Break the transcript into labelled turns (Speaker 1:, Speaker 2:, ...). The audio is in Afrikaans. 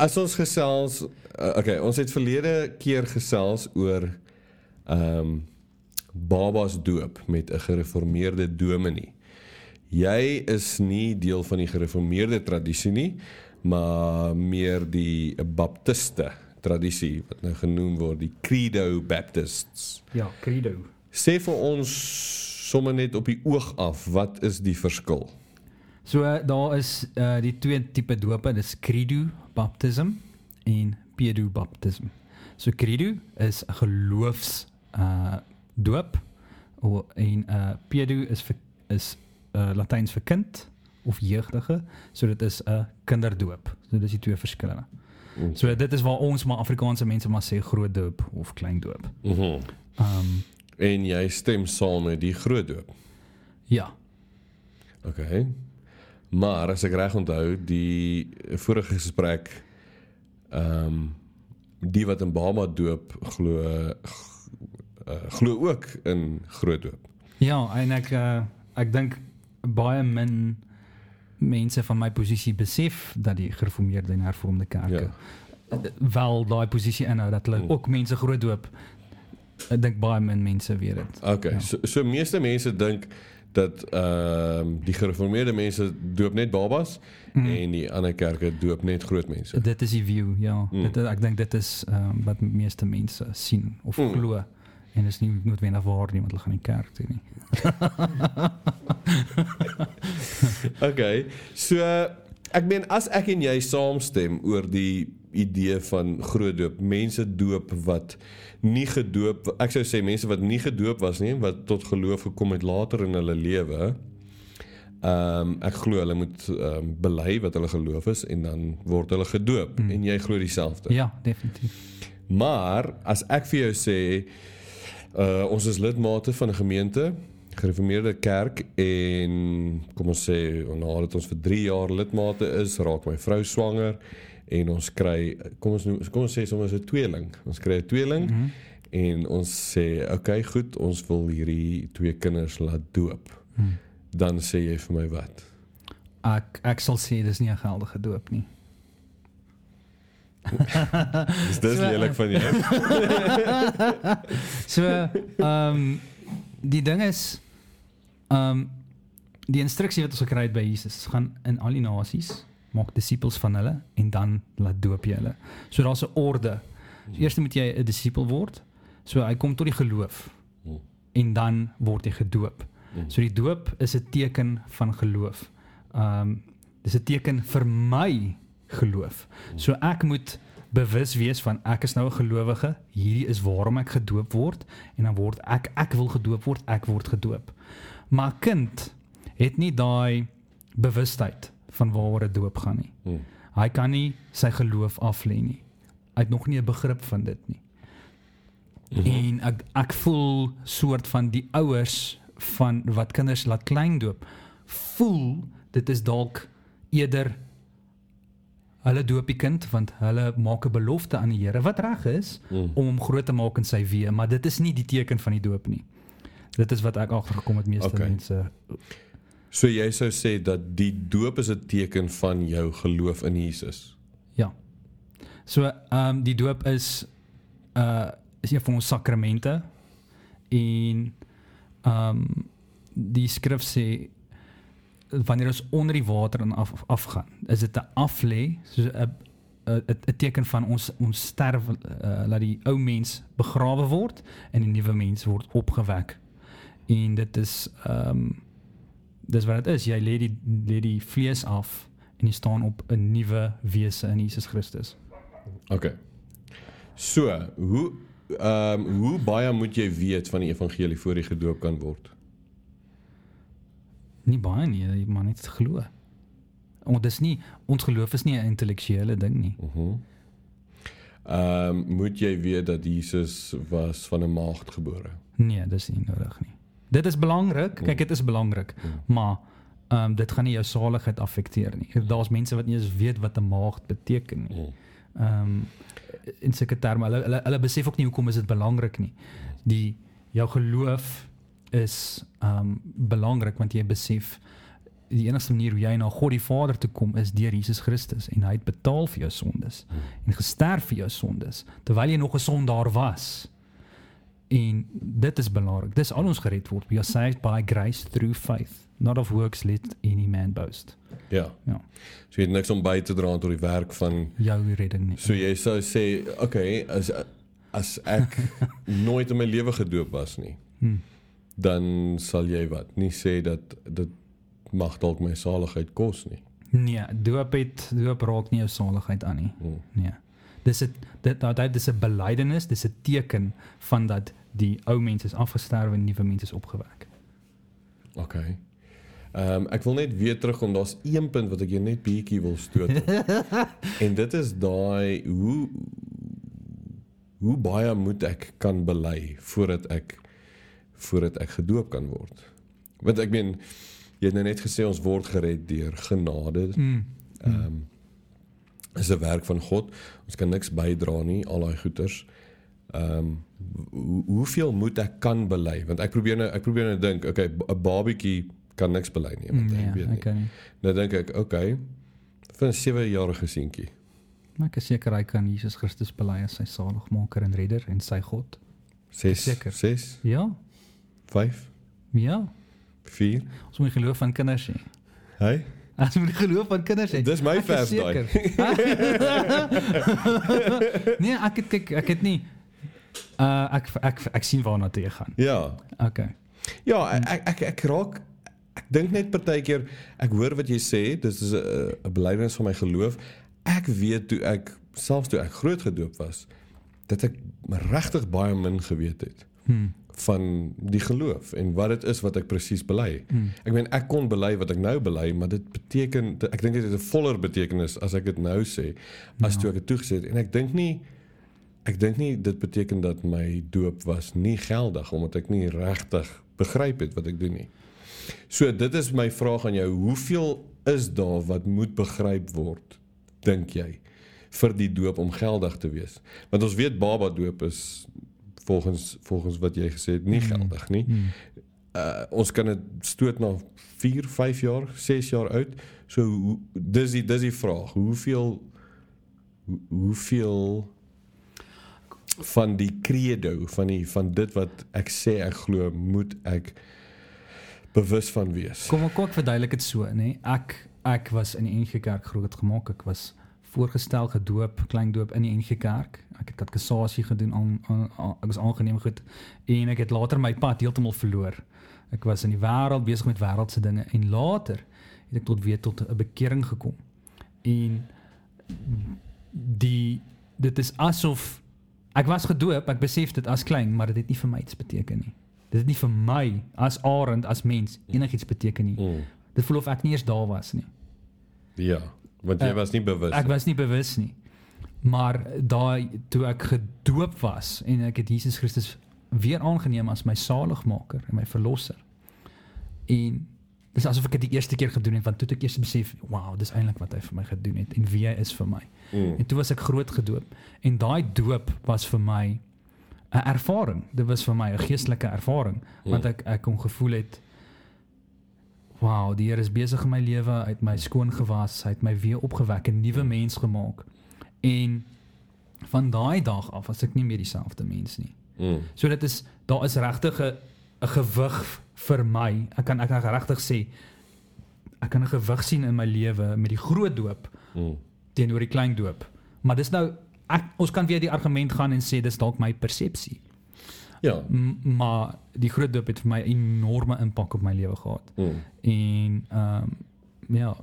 Speaker 1: as ons gesels uh, okay, ons het verlede keer gesels oor ehm um, babas doop met 'n gereformeerde dominee. Jy is nie deel van die gereformeerde tradisie nie, maar meer die baptiste tradisie wat nou genoem word die Credo Baptists.
Speaker 2: Ja, credo.
Speaker 1: Sê vir ons sommer net op die oog af, wat is die verskil?
Speaker 2: So uh, daar is uh, die twee tipe dope, dis credo baptism en pedo baptism. So credo is 'n geloofs uh doop of en uh pedo is vir is uh Latyns vir kind of jeugdige. So dit is 'n kinderdoop. So dis die twee verskille.
Speaker 1: Mm.
Speaker 2: So dit is waar ons maar Afrikaanse mense maar sê groot doop of klein doop.
Speaker 1: Mhm.
Speaker 2: Ehm um,
Speaker 1: En jy stem saam met die groot doop.
Speaker 2: ja.
Speaker 1: Okay. Maar as ek reg onthou, die vorige gesprek ehm um, die wat in Bama doop glo uh, glo ook in groot doop.
Speaker 2: Ja, en ek uh, ek dink baie min mense van my posisie besef dat die gereformeerde en hervormde kerke
Speaker 1: Ja.
Speaker 2: wel daai posisie inhou dat hulle
Speaker 1: Mm.
Speaker 2: ook mense groot doop. Ek dink baie min mense weet dit.
Speaker 1: Okay.
Speaker 2: Ja.
Speaker 1: So so meeste mense dink dat ehm um, die gereformeerde mense doop net babas mm. en die ander kerke doop net groot mense.
Speaker 2: Dit is die view, ja.
Speaker 1: Mm.
Speaker 2: Dit ek dink dit is um, wat meeste mense sien of
Speaker 1: mm.
Speaker 2: glo. En is nie noodwendig waar nie want hulle gaan nie kerk toe nie.
Speaker 1: Okay. So ek meen as ek en jy saamstem oor die idee van groot doop, mense doop wat nie gedoop ek sou sê mense wat nie gedoop was nie, wat tot geloof gekom het later in hulle lewe. Ehm um, ek glo hulle moet ehm um, bely wat hulle geloof is en dan word hulle gedoop mm. en jy glo dieselfde.
Speaker 2: Ja, definitief.
Speaker 1: Maar as ek vir jou sê uh ons is lidmate van 'n gemeente, gereformeerde kerk en kom ons sê nadat ons vir 3 jaar lidmate is, raak my vrou swanger en ons kry kom ons noem, kom ons sê sommer 'n tweeling. Ons kry 'n tweeling mm -hmm. en ons sê okay, goed, ons wil hierdie twee kinders laat doop.
Speaker 2: Hmm.
Speaker 1: Dan sê jy vir my wat?
Speaker 2: Ek ek sal sê dis nie 'n geldige doop nie.
Speaker 1: Is dis
Speaker 2: So,
Speaker 1: lelik van jou?
Speaker 2: So, ehm um, die ding is ehm um, die instruksie wat ons gekry het by Jesus gaan in al die nasies maak disippels van hulle en dan laat doop jy hulle. So daar's 'n orde. So, eers moet jy 'n disipel word. So hy kom tot die geloof
Speaker 1: Hmm.
Speaker 2: en dan word jy gedoop.
Speaker 1: Hmm.
Speaker 2: So die doop is 'n teken van geloof. Ehm um, dis 'n teken vir my geloof. So ek moet bewus wees van ek is nou 'n gelowige, hierdie is waarom ek gedoop word en dan word ek ek wil gedoop word, ek word gedoop. Maar kind het nie daai bewustheid van waaroor 'n doop gaan nie.
Speaker 1: Hmm.
Speaker 2: Hy kan nie sy geloof aflê nie. Hy het nog nie 'n begrip van dit nie.
Speaker 1: Mhm.
Speaker 2: En ek ek voel soort van die ouers van wat kinders laat klein doop, voel dit is dalk eerder hulle doop die kind want hulle maak 'n belofte aan die Here wat reg is
Speaker 1: Mm.
Speaker 2: om hom groot te maak in sy weë, maar dit is nie die teken van die doop nie. Dit is wat ek agtergekom het meeste
Speaker 1: okay.
Speaker 2: mense.
Speaker 1: So jy sou sê dat die doop is 'n teken van jou geloof in Jesus.
Speaker 2: Ja. So ehm um, die doop is uh is een van ons sakramente en ehm um, die skrif sê wanneer ons onder die water en af afgaan, is dit 'n aflê, so 'n 'n 'n teken van ons ons sterf uh, laat die ou mens begrawe word en die nuwe mens word opgewek. En dit is ehm um, dis wat dit is. Jy lê die lê die vlees af en jy staan op 'n nuwe wese in Jesus Christus.
Speaker 1: Okay. So, hoe ehm um, hoe baie moet jy weet van die evangelie voor jy gedoop kan word?
Speaker 2: Nie baie nie, jy maar net glo. Want dis nie ons geloof is nie 'n intellektuele ding nie.
Speaker 1: Mhm. Uh ehm um, moet jy weet dat Jesus was van 'n maagd gebore?
Speaker 2: Nee, dis nie nodig nie. Dit is belangrik. Kyk, dit is belangrik, maar ehm um, dit gaan nie jou saligheid affekteer nie. Daar's mense wat nie eens weet wat 'n maagd beteken nie. Ehm um, in sulke terme, hulle hulle hulle besef ook nie hoekom is dit belangrik nie. Die jou geloof is ehm um, belangrik want jy besef die enigste manier hoe jy na God die Vader toe kom is deur Jesus Christus en hy het betaal vir jou sondes en gesterf vir jou sondes terwyl jy nog 'n sondaar was. En dit is belangrik. Dis al ons gered word. We are saved by grace through faith, not of works let any man boast.
Speaker 1: Ja.
Speaker 2: Ja.
Speaker 1: So jy het niks om by te dra tot die werk van
Speaker 2: Jou redding nie.
Speaker 1: So jy sou sê, okay, as as ek nooit in my lewe gedoop was nie,
Speaker 2: Hmm.
Speaker 1: dan sal jy wat nie sê dat dit mag dalk my saligheid kos nie.
Speaker 2: Nee, doop het doop raak nie jou saligheid aan nie.
Speaker 1: Hmm.
Speaker 2: Nee. Dis dit dit dat dit is 'n belydenis, dis 'n teken van dat die ou mens is afgesterwe en nuwe mens is opgewek.
Speaker 1: Okay. Ehm um, ek wil net weer terugkom, daar's een punt wat ek jou net bietjie wil stoot. en dit is daai hoe hoe baie moet ek kan bely voordat ek voordat ek gedoop kan word. Want ek meen jy het nou net gesê ons word gered deur genade.
Speaker 2: Mm.
Speaker 1: Ehm um, is 'n werk van God. Ons kan niks bydra nie, al daai goeters. Ehm um, hoe, hoeveel moet ek kan bely? Want ek probeer nou ek probeer nou dink, okay, 'n babietjie kan niks bely nie, want hy
Speaker 2: Nee,
Speaker 1: weet nie.
Speaker 2: ek nie.
Speaker 1: Nou dink ek, okay, vir 'n 7-jarige seentjie.
Speaker 2: Maar ek is seker hy kan Jesus Christus bely as sy saligmaker en redder en sy God.
Speaker 1: 6
Speaker 2: Seker.
Speaker 1: 6
Speaker 2: Ja.
Speaker 1: 5
Speaker 2: Ja.
Speaker 1: 4
Speaker 2: Ons moet geloof van kinders hê.
Speaker 1: Hy?
Speaker 2: As moet geloof van kinders hê.
Speaker 1: Dis my
Speaker 2: Ek
Speaker 1: vers daai.
Speaker 2: nee, ek het kyk, ek het nie uh ek ek ek sien waarna toe gaan.
Speaker 1: Ja.
Speaker 2: Okay.
Speaker 1: Ja, ek ek ek, ek raak ek dink net partykeer ek hoor wat jy sê, dis is 'n 'n belydenis van my geloof. Ek weet toe ek selfs toe ek groot gedoop was dat ek regtig baie min geweet het
Speaker 2: Hmm.
Speaker 1: van die geloof en wat dit is wat ek presies bely.
Speaker 2: Hmm.
Speaker 1: Ek meen ek kon bely wat ek nou bely, maar dit beteken ek dink dit het 'n voller betekenis as ek dit nou sê as
Speaker 2: Ja.
Speaker 1: toe ek dit toegesê het en ek dink nie ek dink nie dit beteken dat my doop was nie geldig omdat ek nie regtig begryp het wat ek doen nie. So dit is my vraag aan jou, hoeveel is daar wat moet begryp word dink jy vir die doop om geldig te wees? Want ons weet baba doop is volgens volgens wat jy gesê het nie
Speaker 2: Mm.
Speaker 1: geldig nie.
Speaker 2: Hmm.
Speaker 1: Uh ons kan dit stoot na 4, 5 jaar, 6 jaar oud. So dis die dis die vraag, hoeveel hoe- hoeveel van die credo van die van dit wat ek sê ek glo moet ek bewus van wees.
Speaker 2: Kom ek kort verduidelik dit so, nê? Ek ek was in die NG Kerk groot gemaak. Ek was voorgestel gedoop, klein doop in die NG Kerk. Ek het katekisasie gedoen aan, aan, ek was aangeneem goed en ek het later my pad heeltemal verloor. Ek was in die wêreld besig met wêreldse dinge en later het ek tot weer tot 'n bekering gekom. En die dit is asof ek was gedoop, ek besef dit as klein, maar dit het nie vir my iets beteken nie. Dit het nie vir my as Arend as mens enigiets beteken nie.
Speaker 1: Mm.
Speaker 2: Dit voel of ek nie eens daar was nie.
Speaker 1: Ja, want jy
Speaker 2: Uh,
Speaker 1: was nie bewus.
Speaker 2: Ek was nie bewus nie. Maar daai toe ek gedoop was en ek het Jesus Christus weer aangeneem as my saligmaker en my verlosser. En dis asof ek dit die eerste keer gedoen het want toe het ek eers besef, wow, dis eintlik wat hy vir my gedoen het en wie hy is vir my.
Speaker 1: mm.
Speaker 2: En toe was ek groot gedoop en daai doop was vir my 'n ervaring. Dit was vir my 'n geestelike ervaring want ek ek kon gevoel het wow, die Here is besig in my lewe, hy het my skoon gewas, hy het my weer opgewek, 'n nuwe mens gemaak. En van daai dag af was ek nie meer dieselfde mens nie.
Speaker 1: Mm.
Speaker 2: So dit is daar is regtig 'n 'n gewig vir my. Ek kan ek kan regtig sê ek kan 'n gewig sien in my lewe met die groot doop
Speaker 1: Mm.
Speaker 2: teenoor die klein doop. Maar dis nou ek ons kan weer die argument gaan en sê dis dalk my persepsie.
Speaker 1: Ja.
Speaker 2: M maar die groot doop het vir my enorme impak op my lewe gehad.
Speaker 1: Mm.
Speaker 2: En ehm um, ja,